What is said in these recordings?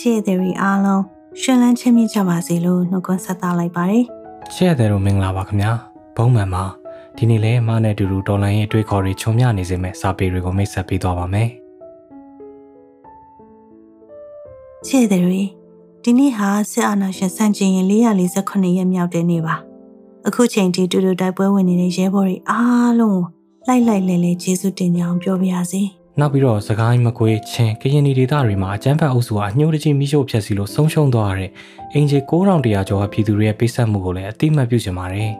ချစ်တဲ့ရီအားလုံးရှင်လန်းချင်းမြင့်ကြပါစေလို့နှုတ်ခွန်းဆက်သလိုက်ပါတယ်ချစ်ရတဲ့တို့မင်္ဂလာပါခင်ဗျာဘုံမှန်ပါဒီနေ့လဲမနဲ့အတူတူတော်လိုင်းရဲ့အတွေ့ခေါ်တွေခြုံမြနေစေမဲ့စာပေတွေကိုမိတ်ဆက်ပေးသွားပါမယ်ချစ်တဲ့ရီဒီနေ့ဟာစစ်အာဏာရှင်စန့်ကျင်ရင်448ရက်မြောက်တဲ့နေ့ပါအခုချိန်ထိတူတူတိုက်ပွဲဝင်နေတဲ့ရဲဘော်တွေအားလုံးကိုလိုက်လိုက်လဲလဲကျေးဇူးတင်ကြအောင်ပြောပါရစေ နောက်ပြီးတော့စကိုင်းမကွေးချင်းကရင်နီဒေသတွေမှာအကြမ်းဖက်အုပ်စုကအညှိုးတကြီးမိရှို့ဖျက်ဆီးလို့ဆုံးရှုံးသွားရတဲ့အင်ဂျီ9100ကျော်ကပြည်သူတွေရဲ့ပေးဆက်မှုကိုလည်းအတိမတ်ပြုချင်ပါတယ်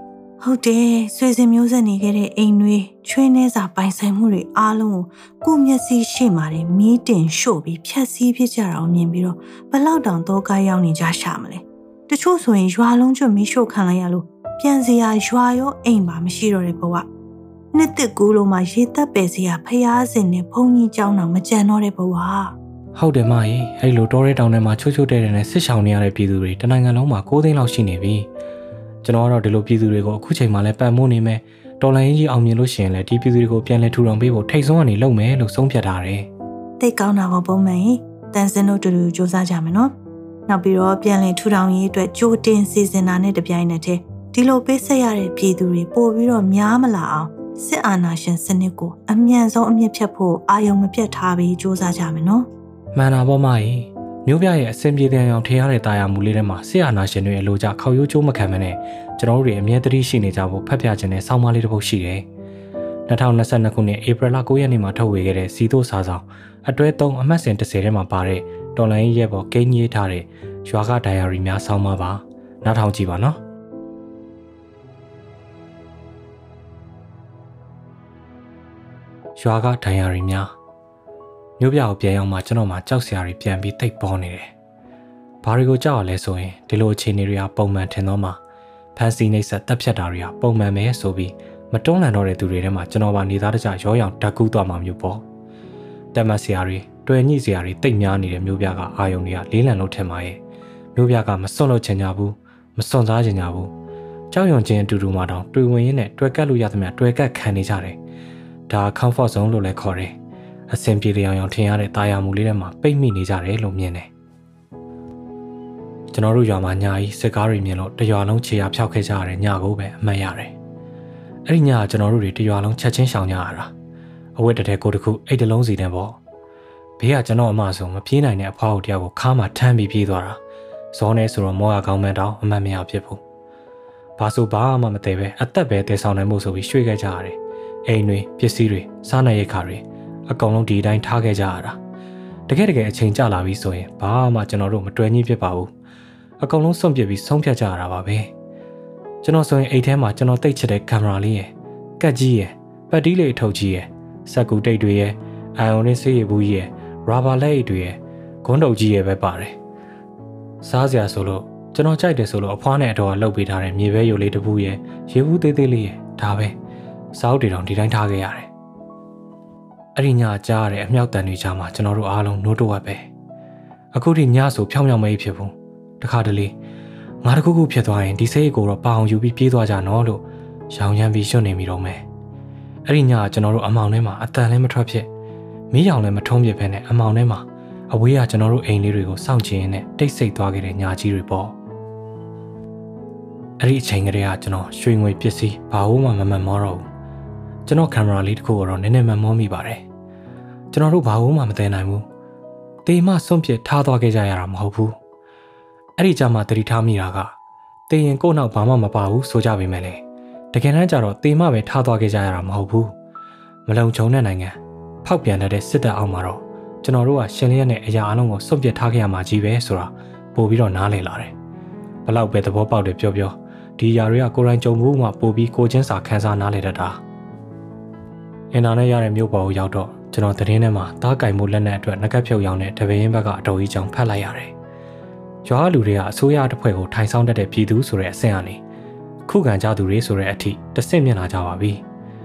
ဟုတ်တယ်ဆွေစဉ်မျိုးဆက်နေခဲ့တဲ့အိမ်တွေချွေးနှဲစာပိုင်ဆိုင်မှုတွေအားလုံးကိုကိုယ့်မျက်စိရှိမှတယ်မီးတင်ရှို့ပြီးဖြက်စီးဖြစ်ကြတာကိုမြင်ပြီးတော့ဘလောက်တောင်တော့ကားရောက်နေကြရှာမလဲတချို့ဆိုရင်ရွာလုံးကျွတ်မီးရှို့ခံလိုက်ရလို့ပြန်စရာရွာရောအိမ်ပါမရှိတော့တဲ့ဘဝ နှစ်သက်ကူးလုံးမှာရေတက်ပယ်စရာဖျားစင်နဲ့ဘုံကြီးကြောင်းတော့မကြံတော့တဲ့ဘဝဟုတ်တယ်မရေအဲ့လိုတော်ရဲတောင်ထဲမှာချိုးချိုးတဲတဲနဲ့ဆစ်ဆောင်နေရတဲ့ပြည်သူတွေတနိုင်ငံလုံးမှာ6သိန်းလောက်ရှိနေပြီကျွန်တော်ကတော့ဒီလိုပြည်သူတွေကိုအခုချိန်မှာလည်းပံ့ပိုးနေမယ်တော်လိုင်းကြီးအောင်မြင်လို့ရှိရင်လည်းဒီပြည်သူတွေကိုပြန်လည်ထူထောင်ပေးဖို့ထိတ်ဆုံးကနေလုပ်မယ်လို့ဆုံးဖြတ်ထားတယ်တိတ်ကောင်းတာပေါ့ပုံမှန်တန်စင်တို့တူတူစူးစမ်းကြမယ်နော်နောက်ပြီးတော့ပြန်လည်ထူထောင်ရေးအတွက်ကြိုတင်စီစဉ်တာနဲ့တပြိုင်နက်တည်းဒီလိုပေးဆက်ရတဲ့ပြည်သူတွေပို့ပြီးတော့များမလာအောင် စစ်အာဏာရှင်စနစ်ကိုအမြန်ဆုံးအမြင့်ဖြတ်ဖို့အာရုံမပြတ်ထားပြီးစူးစမ်းကြမယ်နော်မှန်တာပေါ့မကြီးမျိုးပြရဲ့အစင်ပြေတဲ့အောင်ထင်ရတဲ့တာယာမူလေးထဲမှာဆရာနာရှင်တွေအလိုကြခေါရိုးကျိုးမခံမနဲ့ကျွန်တော်တို့တွေအမြဲတမ်းရှိနေကြဖို့ဖတ်ပြခြင်းနဲ့စောင်းမလေးတစ်ပုဒ်ရှိတယ်2022ခုနှစ်ဧပြီလ9ရက်နေ့မှာထုတ်ဝေခဲ့တဲ့စီတိုစာဆောင်အတွဲ3အမှတ်စဉ်30ထဲမှာပါတဲ့တော်လိုင်းရဲ့ပေါ်ကိန်းကြီးထားတဲ့ရွာကဒိုင်ယာရီများစောင်းပါပါနောက်ထောင်ကြည့်ပါနော် ရွာကဒိုင်ယာရီများမြို့ပြကိုပြန်ရောက်မှကျွန်တော်မှကြောက်စရာတွေပြန်ပြီးတိတ်ပေါ်နေတယ်။ဘာတွေကိုကြောက်ရလဲဆိုရင်ဒီလိုအခြေအနေတွေကပုံမှန်ထင်တော့မှဖန်စီနှိပ်စက်တက်ဖြတ်တာတွေကပုံမှန်ပဲဆိုပြီးမတွန်းလှန်တော့တဲ့သူတွေထဲမှာကျွန်တော်ပါနေသားတကြရောရောင်တက်ကူးသွားမှမျိုးပေါ့။တက်မတ်စရာတွေတွေ့ညှိစရာတွေတိတ်များနေတဲ့မြို့ပြကအာယုံတွေကလေးလံလို့ထင်ပါရဲ့။မြို့ပြကမစွန့်လို့ချင်ကြဘူးမစွန့်စားချင်ကြဘူး။ကြောက်ရွံ့ခြင်းအတူတူမှတော့တွေ့ဝင်ရင်းနဲ့တွေ့ကက်လို့ရသမျှတွေ့ကက်ခံနေကြတယ်။ ဒါ comfort zone လို့လည်းခေါ်တယ်။အဆင်ပြေလျောင်ရောင်ထင်ရတဲ့တာယာမူလေးထဲမှာပိတ်မိနေကြတယ်လို့မြင်တယ်ကျွန်တော်တို့ရွာမှာညာကြီးစစ်ကားတွေမြင်လို့တရွာလုံးခြေရာဖျောက်ခဲ့ကြရတဲ့ညကိုပဲအမှတ်ရတယ်အဲ့ဒီညကကျွန်တော်တို့တွေတရွာလုံးချက်ချင်းရှောင်ကြရတာအဝတ်တထဲကိုတခုအိတ်တလုံးစီတဲ့ပေါ့ဘေးကကျွန်တော်အမဆိုမပြေးနိုင်တဲ့အဖွားကိုတယောက်ကိုခါမှထမ်းပြီးပြေးသွားတာဇောနေဆိုတော့မောရကောင်းမှန်းတော့အမှတ်မရဖြစ်ဘူးဘာဆိုဘာမှမသိပဲအသက်ပဲတည်ဆောင်နိုင်မှုဆိုပြီးရွှေ့ခဲ့ကြရတယ် အိမ်တွေပစ္စည်းတွေစားနေရိတ်ခါတွေအကောင်လုံးဒီအတိုင်းထားခဲ့ကြရတာတကယ်တကယ်အချိန်ကြာလာပြီဆိုရင်ဘာမှကျွန်တော်တို့မတွယ်ညှိဖြစ်ပါဘူးအကောင်လုံးစွန့်ပစ်ပြီးဆုံးဖြတ်ကြရတာပါပဲကျွန်တော်ဆိုရင်အိတ်ထဲမှာကျွန်တော်တိတ်ချတဲ့ကင်မရာလေးရယ်ကတ်ကြီးရယ်ပတ်တီးလေးအထုပ်ကြီးရယ်စက်ကူတိတ်တွေရယ်အိုင်အွန်နဲ့ဆေးရည်ဘူးကြီးရယ်ရာဘာလက်အိတ်တွေရယ်ဂွန်းတုပ်ကြီးရယ်ပဲပါတယ်စားစရာဆိုလို့ကျွန်တော်ကြိုက်တယ်ဆိုလို့အဖွားနဲ့အတော်ကလှုပ်ပေးထားတဲ့မြေပဲယိုလေးတစ်ပူရယ်ရေဘူးသေးသေးလေးရယ်ဒါပဲ စောက်တွေတောင်ဒီတိုင်းထားခဲ့ရတယ်အဲ့ဒီညကြားရတဲ့အမြောက်တန်တွေကြားမှာကျွန်တော်တို့အားလုံးနိုးတော့ပဲအခုထိညဆိုဖြောင်းဖြောင်းမဲဖြစ်ဘူးတခါတလေငါတခုခုဖြစ်သွားရင်ဒီစိတ်ကိုတော့ပအောင်ယူပြီးပြေးသွားကြနော်လို့ရောင်ရမ်းပြီးရွှွနေမိတော့မယ်အဲ့ဒီညကကျွန်တော်တို့အမောင်ထဲမှာအတန်လည်းမထွက်ဖြစ်မီးရောင်လည်းမထုံးပြဖဲနဲ့အမောင်ထဲမှာအဝေးကကျွန်တော်တို့အိမ်လေးတွေကိုစောင့်ကြည့်ရင်းနဲ့တိတ်ဆိတ်သွားခဲ့တဲ့ညာကြီးတွေပေါ့အဲ့ဒီအချိန်ကလေးကကျွန်တော်ရွှေငွေပစ္စည်းဘာလို့မှမမှန်မောတော့ဘူး ကျွန်တော်ကင်မရာလေးတစ်ခုကိုတော့နည်းနည်းမှန်မောမိပါတယ်ကျွန်တော်တို့ဘာလို့မှမသိနိုင်ဘူးတေမစွန့်ပစ်ထားသွားခဲ့ကြရတာမဟုတ်ဘူးအဲ့ဒီကြမှာတတိထားမိတာကတေရင်ကို့နောက်ဘာမှမပါဘူးဆိုကြပေမဲ့လေတကယ်တမ်းကျတော့တေမပဲထားသွားခဲ့ကြရတာမဟုတ်ဘူးမလုံခြုံတဲ့နိုင်ငံဖောက်ပြန်တဲ့စစ်တပ်အောက်မှာတော့ကျွန်တော်တို့ကရှင်လျက်နဲ့အရာအလုံးကိုစွန့်ပစ်ထားခဲ့ရမှာကြီးပဲဆိုတာပို့ပြီးတော့နားလည်လာတယ်ဘလောက်ပဲသဘောပေါက်တယ်ပြောပြောဒီຢာတွေကကိုယ်တိုင်ကြုံမှုမှပို့ပြီးကိုချင်းစာခန်းစားနားလည်တတ်တာ အင်တာနက်ရတဲ့မြို့ပေါ်ကိုရောက်တော့ကျွန်တော်သတင်းထဲမှာတားကင်မှုလက်နက်အတွက်ငကက်ဖြုတ်ရောင်းတဲ့တပင်းဘက်ကအတော်ကြီးကြောင်ဖတ်လိုက်ရတယ်။ရွာလူတွေကအစိုးရတစ်ဖွဲ့ကိုထိုင်ဆောင်တတ်တဲ့ပြည်သူဆိုတဲ့အဆင့်အနေခုခံကြသူတွေဆိုတဲ့အထိတဆင့်မြင်လာကြပါပြီ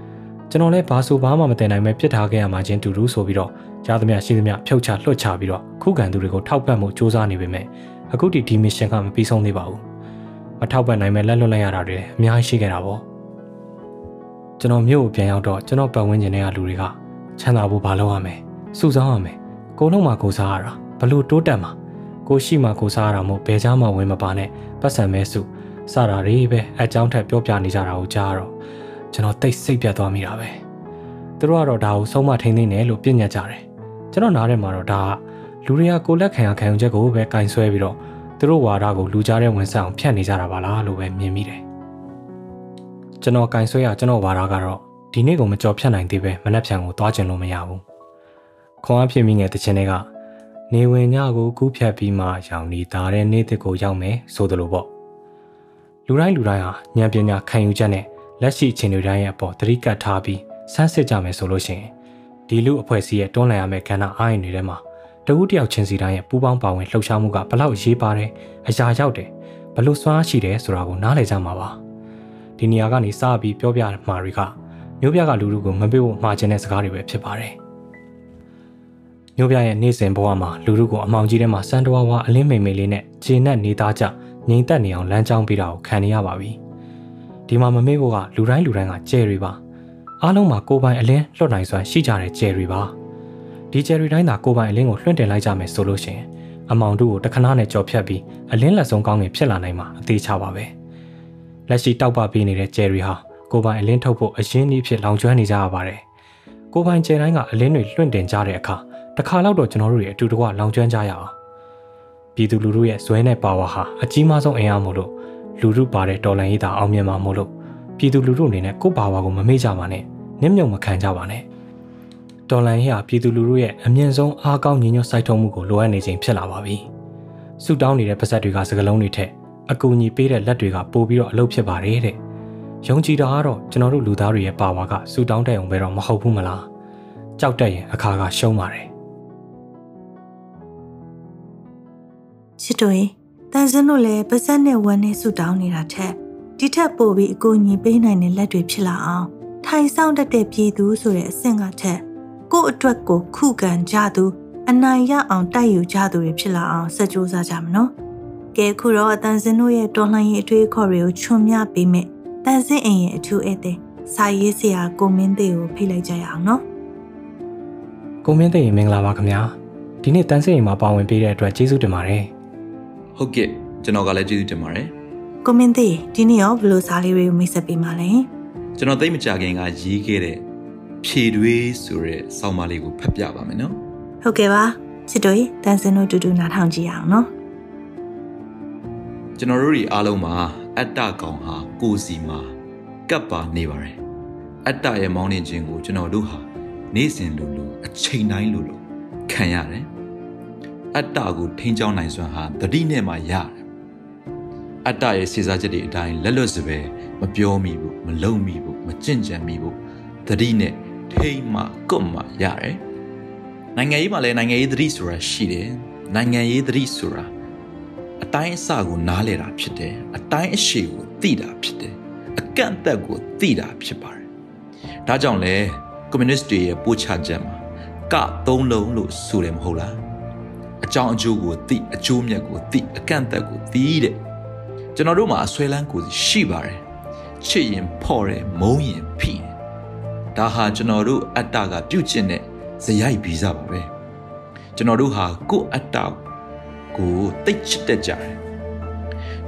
။ကျွန်တော်လည်းဘာဆိုဘာမှမတင်နိုင်ပဲပြစ်ထားခဲ့ရမှချင်းတူတူဆိုပြီးတော့ကြားသမျှရှိသမျှဖြုတ်ချလွှတ်ချပြီးတော့ခုခံသူတွေကိုထောက်ပံ့မှုစ조사နေပေမဲ့အခုဒီဒီမစ်ရှင်ကမပြီးဆုံးသေးပါဘူး။မထောက်ပံ့နိုင်မဲ့လက်လွတ်လိုက်ရတာတွေအများကြီးရှိခဲ့တာပေါ့။ ကျွန်တော်မြို့ကိုပြန်ရောက်တော့ကျွန်တော်ပတ်ဝန်းကျင်တွေကလူတွေကချမ်းသာဖို့ဘာလုပ်ရမလဲစုဆောင်းရမယ်ကိုလုံးမှာကိုစားရတာဘလို့တိုးတက်မှာကိုရှိမှကိုစားရတာမို့ဘယ်ချာမှဝင်မပါနဲ့ပတ်စံမဲစုစတာတွေပဲအကြောင်းထက်ပြောပြနေကြတာကိုကြားတော့ကျွန်တော်တိတ်စိတ်ပြတ်သွားမိတာပဲသူတို့ကတော့ဒါကိုဆုံးမထိန်သိနေလို့ပြညတ်ကြတယ်ကျွန်တော်နားထဲမှာတော့ဒါကလူတွေကကိုလက်ခံရခံယူချက်ကိုပဲကင်ဆွဲပြီးတော့သူတို့ဝါဒကိုလူကြားတဲ့ဝင်ဆက်အောင်ဖြတ်နေကြတာပါလားလို့ပဲမြင်မိတယ် ကျွန်တော်ကင်ဆွဲရကျွန်တော်ဝါဒကတော့ဒီနေ့ကိုမကြော်ဖြတ်နိုင်သေးပဲမနှက်ဖြန်ကိုသွားကျင်လို့မရဘူးခွန်အားဖြစ်မိငယ်တခြင်းတွေကနေဝင်ညကိုကူးဖြတ်ပြီးမှရောင်နေသားတဲ့နေ့တစ်ကိုရောက်မယ်ဆိုသလိုပေါ့လူတိုင်းလူတိုင်းဟာဉာဏ်ပညာခံယူချက်နဲ့လက်ရှိအခြေအနေတိုင်းရဲ့အပေါ်သတိကပ်ထားပြီးစမ်းစစ်ကြမယ်ဆိုလို့ရှိရင်ဒီလူအဖွဲ့အစည်းရဲ့တွန်းလှန်ရမယ့်ကဏ္ဍအားရင်တွေထဲမှာတဝူးတယောက်ချင်းစီတိုင်းရဲ့ပူးပေါင်းပါဝင်လှုပ်ရှားမှုကဘလောက်အရေးပါတယ်အရာရောက်တယ်ဘလို့စွမ်းရှိတယ်ဆိုတာကိုနားလည်ကြမှာပါ ဒီနေရာကနေစပြီးပြောပြမှာတွေကမျိုးပြကလူလူကိုမပေးဖို့မှားခြင်းတဲ့စကားတွေပဲဖြစ်ပါတယ်မျိုးပြရဲ့နေ့စဉ်ဘဝမှာလူလူကိုအမောင်ကြီးထဲမှာစံတဝါဝါအလင်းမိန်မိန်လေးနဲ့ခြေနဲ့နေသားကြငြိမ်သက်နေအောင်လမ်းကြောင်းပေးတာကိုခံနေရပါပြီဒီမှာမမေ့ဖို့ကလူတိုင်းလူတိုင်းကကြဲတွေပါအားလုံးမှာကိုပိုင်အလင်းလွတ်နိုင်စွာရှိကြတဲ့ကြဲတွေပါဒီကြဲတွေတိုင်းသာကိုပိုင်အလင်းကိုလွှင့်တင်လိုက်ကြမယ်ဆိုလို့ရှိရင်အမောင်တို့ကိုတခဏနဲ့ကြော်ဖြတ်ပြီးအလင်းလက်ဆုံးကောင်းငင်ဖြစ်လာနိုင်မှာအသေးချပါပဲ လက်ရှိတောက်ပပေးနေတဲ့ကြဲတွေဟာကိုပိုင်အလင်းထုတ်ဖို့အရင်းနှီးဖြစ်လောင်ကျွမ်းနေကြရပါတယ်ကိုပိုင်ကြဲတိုင်းကအလင်းတွေလွှင့်တင်ကြတဲ့အခါတခါတော့ကျွန်တော်တို့ရဲ့အတူတကွလောင်ကျွမ်းကြရအောင်ပြည်သူလူထုရဲ့ဇွဲနဲ့ပါဝါဟာအကြီးမားဆုံးအင်အားမို့လို့လူထုပါတဲ့တော်လန်ရေးတာအောင်မြင်မှာမို့လို့ပြည်သူလူထုအနေနဲ့ကိုပါဝါကိုမမေ့ကြပါနဲ့နစ်မြုံမခံကြပါနဲ့တော်လန်ရေးဟာပြည်သူလူထုရဲ့အမြင့်ဆုံးအားကောင်းညီညွတ်စိုက်ထုံမှုကိုလိုအပ်နေချိန်ဖြစ်လာပါပြီဆူတောင်းနေတဲ့ပါဇက်တွေကစကလုံးတွေထက် အကူအညီပေးတဲ့လက်တွေကပို့ပြီးတော့အလုပ်ဖြစ်ပါတယ်တဲ့ယုံကြည်တာကတော့ကျွန်တော်တို့လူသားတွေရဲ့ပါဝါကဆူတောင်းတဲ့အောင်ပဲတော့မဟုတ်ဘူးမလားကြောက်တတ်ရင်အခါကရှုံးပါတယ်ချစ်တို့တန်စင်းတို့လည်းပါဇက်နဲ့ဝမ်းနဲ့ဆူတောင်းနေတာထက်ဒီထက်ပိုပြီးအကူအညီပေးနိုင်တဲ့လက်တွေဖြစ်လာအောင်ထိုင်ဆောင်တတ်တဲ့ပြည်သူဆိုတဲ့အဆင့်ကထက်ကို့အတွက်ကိုခုခံကြသူအနိုင်ရအောင်တိုက်ယူကြသူတွေဖြစ်လာအောင်စကြိုးစားကြမနော် ကဲခုတော့အတန်စင်းတို့ရဲ့တော်လှန်ရေးအထွေးအခေါ်တွေကိုချွန်မြပေးမယ်တန်စင်းအိမ်ရဲ့အထူးဧည့်သည်စာရေးဆရာကိုမင်းသေးကိုဖိတ်လိုက်ကြရအောင်နော်ကိုမင်းသေးမင်္ဂလာပါခင်ဗျာဒီနေ့တန်စင်းအိမ်မှာပါဝင်ပေးတဲ့အတွက်ကျေးဇူးတင်ပါတယ်ဟုတ်ကဲ့ကျွန်တော်ကလည်းကျေးဇူးတင်ပါတယ်ကိုမင်းသေးဒီနေ့ရောဘယ်လိုစာလေးတွေကိုမိတ်ဆက်ပေးမှာလဲကျွန်တော်သိမကြခင်ကရေးခဲ့တဲ့ဖြေတွေးဆိုတဲ့ဆောင်းပါးလေးကိုဖတ်ပြပါမယ်နော်ဟုတ်ကဲ့ပါချစ်တို့တန်စင်တို့တူတူနားထောင်ကြည့်အောင်နော် ကျွန်တော်တို့တွေအားလုံးမှာအတ္တကောင်ဟာကိုယ်စီမှာကပ်ပါနေပါတယ်အတ္တရဲ့မောင်းနှင်ခြင်းကိုကျွန်တော်တို့ဟာနေ့စဉ်လိုလိုအချိန်တိုင်းလိုလိုခံရတယ်အတ္တကိုထိန်းချောင်းနိုင်စွမ်းဟာတတိနဲ့မှရတယ်အတ္တရဲ့စေစားချက်တွေအတိုင်းလက်လွတ်စပယ်မပြောမိဘူးမလုံမိဘူးမကြင့်ကြံမိဘူးတတိနဲ့ထိမ့်မှကွတ်မှရတယ်နိုင်ငံရေးမှာလည်းနိုင်ငံရေးသတိဆိုတာရှိတယ်နိုင်ငံရေးသတိဆိုတာ အတိုင်းအဆကိုနားလည်တာဖြစ်တယ်အတိုင်းအရှိကိုသိတာဖြစ်တယ်အကန့်အသတ်ကိုသိတာဖြစ်ပါတယ်ဒါကြောင့်လဲကွန်မြူနစ်တွေရဲ့ပို့ချချက်မှာကသုံးလုံးလို့ဆိုတယ်မဟုတ်လားအကြောင်းအကျိုးကိုသိအကျိုးမြတ်ကိုသိအကန့်အသတ်ကိုသိတဲ့ကျွန်တော်တို့မှာအဆွဲလန်းကိုရှိပါတယ်ချစ်ရင်ဖော့တယ်မုန်းရင်ဖိတယ်ဒါဟာကျွန်တော်တို့အတ္တကပြုတ်ကျင့်တဲ့ဇယိုက်ဗီဇပါပဲကျွန်တော်တို့ဟာကိုယ့်အတ္တ ကိုတိတ်ချစ်တတ်ကြတယ်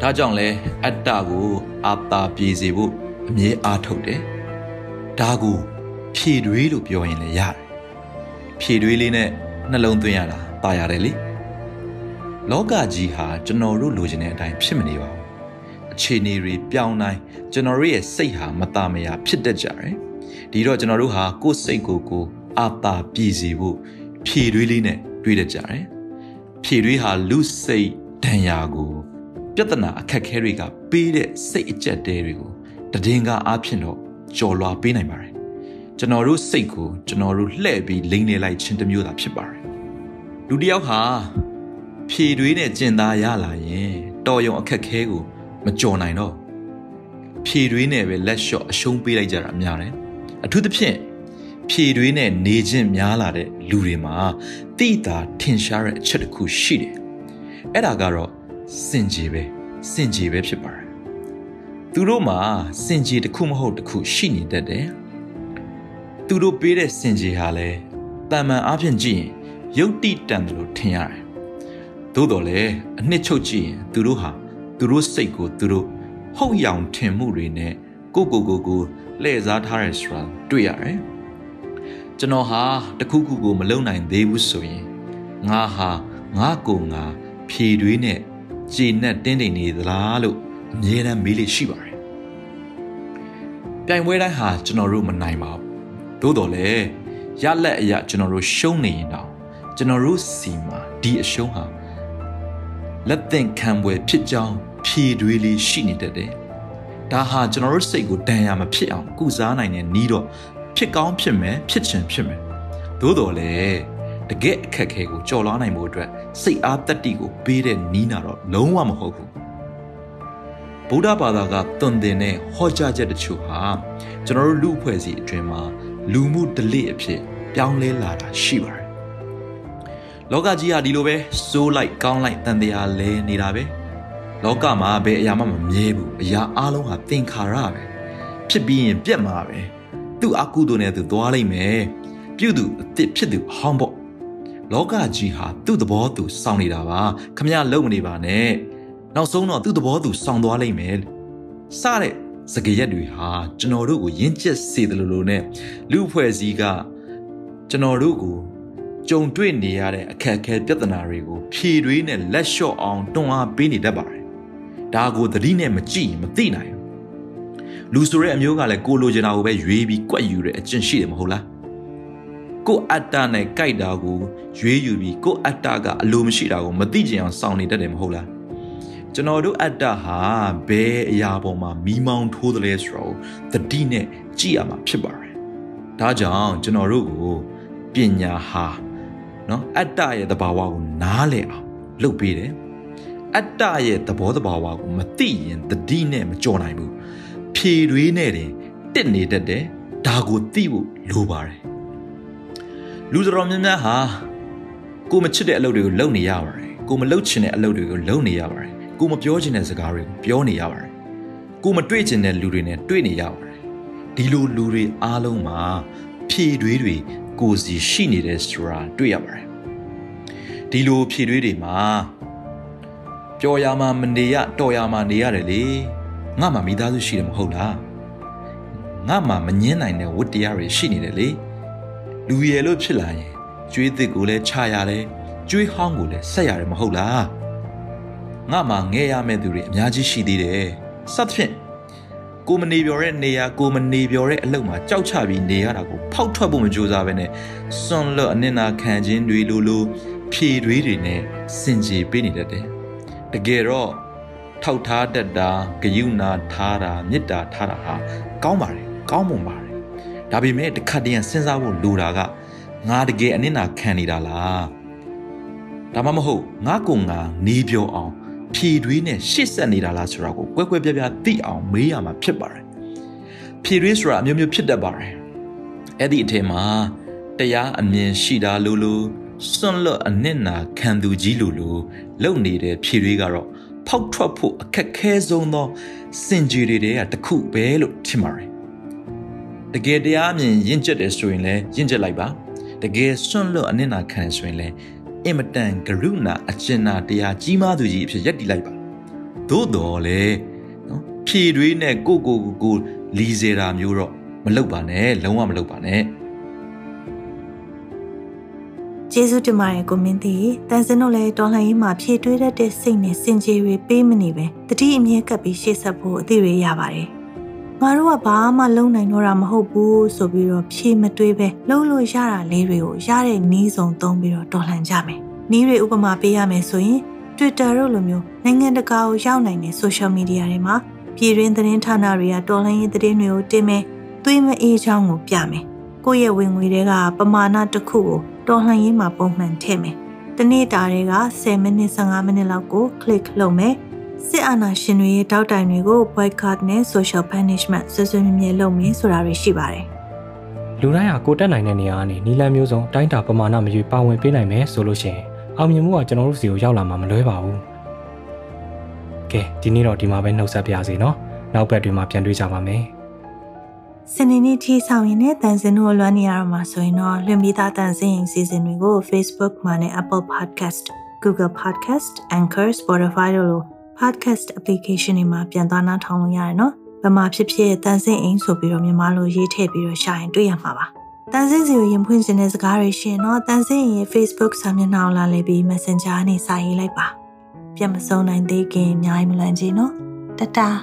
ဒါကြောင့်လဲအတ္တကိုအာတာပြေစေဖို့အမြဲအားထုတ်တယ်ဒါကိုဖြည့်တွေးလို့ပြောရင်လည်းရတယ်ဖြည့်တွေးလေးနဲ့နှလုံးသွင်းရတာတာရတယ်လေလောကကြီးဟာကျွန်တော်တို့လိုချင်တဲ့အတိုင်းဖြစ်မနေပါဘူးအခြေအနေတွေပြောင်းတိုင်းကျွန်တော်တို့ရဲ့စိတ်ဟာမตาမယာဖြစ်တတ်ကြတယ်ဒီတော့ကျွန်တော်တို့ဟာကိုယ်စိတ်ကိုကိုအာတာပြည်စီဖို့ဖြည့်တွေးလေးနဲ့တွေးတတ်ကြတယ် ဖြည့်တွေးဟာလူစိတ်ဒဏ်ရာကိုပြဿနာအခက်ခဲတွေကပေးတဲ့စိတ်အကျက်တဲတွေကိုတည်ငါအားဖြင့်တော့ကြော်လွာပေးနိုင်ပါတယ်ကျွန်တော်တို့စိတ်ကိုကျွန်တော်တို့လှဲ့ပြီးလိမ့်နေလိုက်ခြင်းတစ်မျိုးသာဖြစ်ပါတယ်လူတစ်ယောက်ဟာဖြည့်တွေးနဲ့ကျင်သားရလာရင်တော်ရုံအခက်ခဲကိုမကြော်နိုင်တော့ဖြည့်တွေးနဲ့ပဲလက်လျှော့အရှုံးပေးလိုက်ကြတာများတယ်အထူးသဖြင့် ဖြည့်တွေးနဲ့နေခြင်းများလာတဲ့လူတွေမှာတိတာထင်ရှားတဲ့အချက်တစ်ခုရှိတယ်အဲ့ဒါကတော့စင်ကြီးပဲစင်ကြီးပဲဖြစ်ပါတယ်သူတို့မှာစင်ကြီးတစ်ခုမဟုတ်တစ်ခုရှိနေတတ်တယ်သူတို့ပေးတဲ့စင်ကြီးဟာလဲတန်မှန်အားဖြင့်ကြည့်ရင်ယုတ်တိတန်တယ်လို့ထင်ရတယ်။သိသို့တော်လည်းအနှစ်ချုပ်ကြည့်ရင်သူတို့ဟာသူတို့စိတ်ကိုသူတို့ဟုတ်ရောင်ထင်မှုတွေနဲ့ကိုကိုကိုကိုလှည့်စားထားရဆိုတာတွေ့ရတယ် ကျွန်တော်ဟာတခုခုကိုမလုံနိုင်သေးဘူးဆိုရင်ငါဟာငါကိုငါဖြေတွေးနဲ့ကြည်နဲ့တင်းတိမ်နေသလားလို့အမြဲတမ်းမေးလိရှိပါတယ်ပြိုင်ပွဲတိုင်းဟာကျွန်တော်တို့မနိုင်ပါဘူးသို့တော်လည်းရလက်အရာကျွန်တော်တို့ရှုံးနေရင်တော့ကျွန်တော်တို့စီမှာဒီအရှုံးဟာလက်သင့်ခံပွဲဖြစ်ကြောင်းဖြေတွေးလေးရှိနေတတ်တယ်ဒါဟာကျွန်တော်တို့စိတ်ကိုဒဏ်ရာမဖြစ်အောင်ကုစားနိုင်တဲ့နီးတော့ ဖြစ်ကောင်းဖြစ်မယ်ဖြစ်ချင်ဖြစ်မယ်သို့တော်လည်းတကယ့်အခက်ခဲကိုကြော်လွှားနိုင်မှုအတွက်စိတ်အားတက်တီကိုပေးတဲ့နီးနာတော့လုံးဝမဟုတ်ဘူးဗုဒ္ဓဘာသာကသွန်သင်တဲ့ဟောကြားချက်တချို့ဟာကျွန်တော်တို့လူအဖွဲ့အစည်းအတွင်းမှာလူမှုဒလိအဖြစ်ပြောင်းလဲလာတာရှိပါတယ်လောကကြီးဟာဒီလိုပဲစိုးလိုက်ကောင်းလိုက်တန်တရားလဲနေတာပဲလောကမှာဘယ်အရာမှမမြဲဘူးအရာအလုံးဟာသင်္ခါရပဲဖြစ်ပြီးရင်ပြက်မှာပဲ သူ့အကုသိုလ်နဲ့သူသွားလိမ့်မယ်ပြုသူအစ်စ်ဖြစ်သူဟောင်းပေါ့လောကကြီးဟာသူ့သဘောသူစောင့်နေတာပါခမရလုံမနေပါနဲ့နောက်ဆုံးတော့သူ့သဘောသူစောင့်သွားလိမ့်မယ်စတဲ့စကားရက်တွေဟာကျွန်တော်တို့ကိုယဉ်ကျက်စေတယ်လို့လို့ ਨੇ လူအဖွဲ့စည်းကကျွန်တော်တို့ကိုကြုံတွေ့နေရတဲ့အခက်အခဲပြဿနာတွေကိုဖြေတွေးနဲ့လက်လျှော့အောင်တွန်းအားပေးနေတတ်ပါတယ်ဒါကိုသတိနဲ့မကြည့်မသိနိုင်ဘူး လူဆိုတဲ့အမျိုးကလည်းကိုလိုချင်တာကိုပဲရွေးပြီးကွက်ယူတဲ့အကျင့်ရှိတယ်မဟုတ်လားကိုအတ္တနဲ့ကြိုက်တာကိုရွေးယူပြီးကိုအတ္တကအလိုမရှိတာကိုမသိကြအောင်စောင့်နေတတ်တယ်မဟုတ်လားကျွန်တော်တို့အတ္တဟာဘယ်အရာပေါ်မှာမီးမောင်းထိုးတယ်လဲဆိုတော့သတိနဲ့ကြည့်ရမှာဖြစ်ပါတယ်ဒါကြောင့်ကျွန်တော်တို့ကိုပညာဟာနော်အတ္တရဲ့သဘာဝကိုနားလည်အောင်လုပ်ပေးတယ်အတ္တရဲ့သဘောတဘာဝကိုမသိရင်တတိနဲ့မကြော်နိုင်ဘူး ဖြေတွေးနဲ့တင်တစ်နေတတ်တယ်ဒါကိုသိဖို့လိုပါတယ်လူတော်များများဟာကိုမချစ်တဲ့အလုပ်တွေကိုလုပ်နေရပါတယ်ကိုမလုပ်ချင်တဲ့အလုပ်တွေကိုလုပ်နေရပါတယ်ကိုမပြောချင်တဲ့စကားတွေကိုပြောနေရပါတယ်ကိုမတွေ့ချင်တဲ့လူတွေနဲ့တွေ့နေရပါတယ်ဒီလိုလူတွေအားလုံးမှာဖြေတွေးတွေကိုစီရှိနေတဲ့ဆိုတာတွေ့ရပါတယ်ဒီလိုဖြေတွေးတွေမှာပျော်ရမှာမနေရတော်ရမှာနေရတယ်လေ ငါမှမိသားစုရှိတယ်မဟုတ်လားငါမှမငင်းနိုင်တဲ့ဝတ္တရားတွေရှိနေတယ်လေလူရယ်လို့ဖြစ်လာရင်ကျွေးသစ်ကိုလည်းခြာရတယ်ကျွေးဟောင်းကိုလည်းဆက်ရတယ်မဟုတ်လားငါမှငဲရမယ့်သူတွေအများကြီးရှိသေးတယ်စသဖြင့်ကိုမနေပြောတဲ့နေရာကိုမနေပြောတဲ့အလုပ်မှာကြောက်ချပြီးနေရတာကိုဖောက်ထွက်ဖို့မကြိုးစားဘဲနဲ့စွန့်လွတ်အနစ်နာခံခြင်းတွေလိုလိုဖြေတွေးတွေနဲ့စင်ကြေပေးနေတတ်တယ်တကယ်တော့ ထောက်ထားတတ်တာဂယုဏထားတာမေတ္တာထားတာဟာကောင်းပါတယ်ကောင်းမွန်ပါတယ်ဒါပေမဲ့တစ်ခါတည်းစဉ်းစားဖို့လိုတာကငါတကယ်အနစ်နာခံနေတာလားဒါမှမဟုတ်ငါကုံငါနေပြောအောင်ဖြည်တွေးနဲ့ရှစ်ဆက်နေတာလားဆိုတာကိုကွဲကွဲပြားပြားသိအောင်မေးရမှာဖြစ်ပါတယ်ဖြည်တွေးဆိုတာအမျိုးမျိုးဖြစ်တတ်ပါတယ်အဲ့ဒီအထင်မှာတရားအမြင်ရှိတာလို့လို့စွန့်လွတ်အနစ်နာခံသူကြီးလိုလိုလုံနေတဲ့ဖြည်တွေးကတော့ ဖောက်ထွက်ဖို့အခက်ခဲဆုံးသောစင်ကြေတွေကတခုပဲလို့ထင်ပါတယ်တကယ်တရားအမြင်ရင့်ကျက်တယ်ဆိုရင်လည်းရင့်ကျက်လိုက်ပါတကယ်စွန့်လွတ်အနစ်နာခံဆိုရင်လည်းအင်မတန်ကရုဏာအကျဉ်းနာတရားကြီးမားသူကြီးအဖြစ်ယက်တည်လိုက်ပါသို့တော်လေနော်ဖြည်တွေးနဲ့ကိုကိုကိုကိုလီစေတာမျိုးတော့မလုပ်ပါနဲ့လုံးဝမလုပ်ပါနဲ့ ကျေးဇူးတင်ပါတယ်ကိုမင်းတီတန်စင်တို့လည်းတော်လှန်ရေးမှာဖြည့်တွေးတတ်တဲ့စိတ်နဲ့စင်ကြေတွေပေးမနေပဲတတိအမြဲကပ်ပြီးရှေ့ဆက်ဖို့အသိရရပါတယ်ငါတို့ကဘာမှလုံနိုင်တော့တာမဟုတ်ဘူးဆိုပြီးတော့ဖြေမတွေးပဲလုံလို့ရတာလေးတွေကိုရတဲ့နီးစုံသုံးပြီးတော့တော်လှန်ကြမယ်နီးတွေဥပမာပေးရမယ်ဆိုရင် Twitter တို့လိုမျိုးနိုင်ငံတကာကိုရောက်နိုင်တဲ့ social media တွေမှာပြည်တွင်းသတင်းဌာနတွေကတော်လှန်ရေးသတင်းတွေကိုတင်မယ်သွေးမအေးချောင်းကိုပြမယ်ကိုယ့်ရဲ့ဝင်ငွေတွေကပမာဏတစ်ခုကို တော်လှန်ရေးမှာပုံမှန်ထည့်မယ်တနေ့တာတွေက10မိနစ်15မိနစ်လောက်ကို click လုပ်မယ်စစ်အာဏာရှင်တွေရဲ့တောက်တိုင်တွေကို boycott နဲ့ social punishment ဆွဆွမြဲမြဲလုပ်မင်းဆိုတာတွေရှိပါတယ်။လူတိုင်းဟာကိုတက်နိုင်တဲ့နေရာကနေနီလန်မျိုးစုံတိုင်းတာပမာဏမရွေပါဝင်ပေးနိုင်မယ်ဆိုလို့ရှိရင်အောင်မြင်မှုကကျွန်တော်တို့စီကိုရောက်လာမှာမလွဲပါဘူး။ကဲဒီနေ့တော့ဒီမှာပဲနှုတ်ဆက်ပြရစီနော်။နောက်ဘက်တွေမှာပြန်တွေ့ကြပါမယ်။ စနေနေ့ထိဆောင်ရင်နဲ့တန်စင်တို့လွှမ်းနေရတော့မှာဆိုရင်တော့လွှင့်ပြီးသားတန်စင်ရင်စီစဉ်တွေကို Facebook မှာနဲ့ Apple Podcast Google Podcast, Anchor, Spotify တို့လို podcast application တွေမှာပြန်သွားနားထောင်လို့ရတယ်နော်။ဘယ်မှာဖြစ်ဖြစ်တန်ဆင်းအိမ်ဆိုပြီးတော့မြန်မာလိုရေးထည့်ပြီးတော့ရှာရင်တွေ့ရမှာပါ။တန်ဆင်းစီကိုရင်ဖွင့်ခြင်းတဲ့စကားတွေရှင်တော့တန်ဆင်းရဲ့ Facebook စာမျက်နှာကိုလာလေပြီး Messenger နဲ့စာရေးလိုက်ပါ။ပြန်မစုံနိုင်သေးခင်အများကြီးမလွန်ချင်နော်။တတား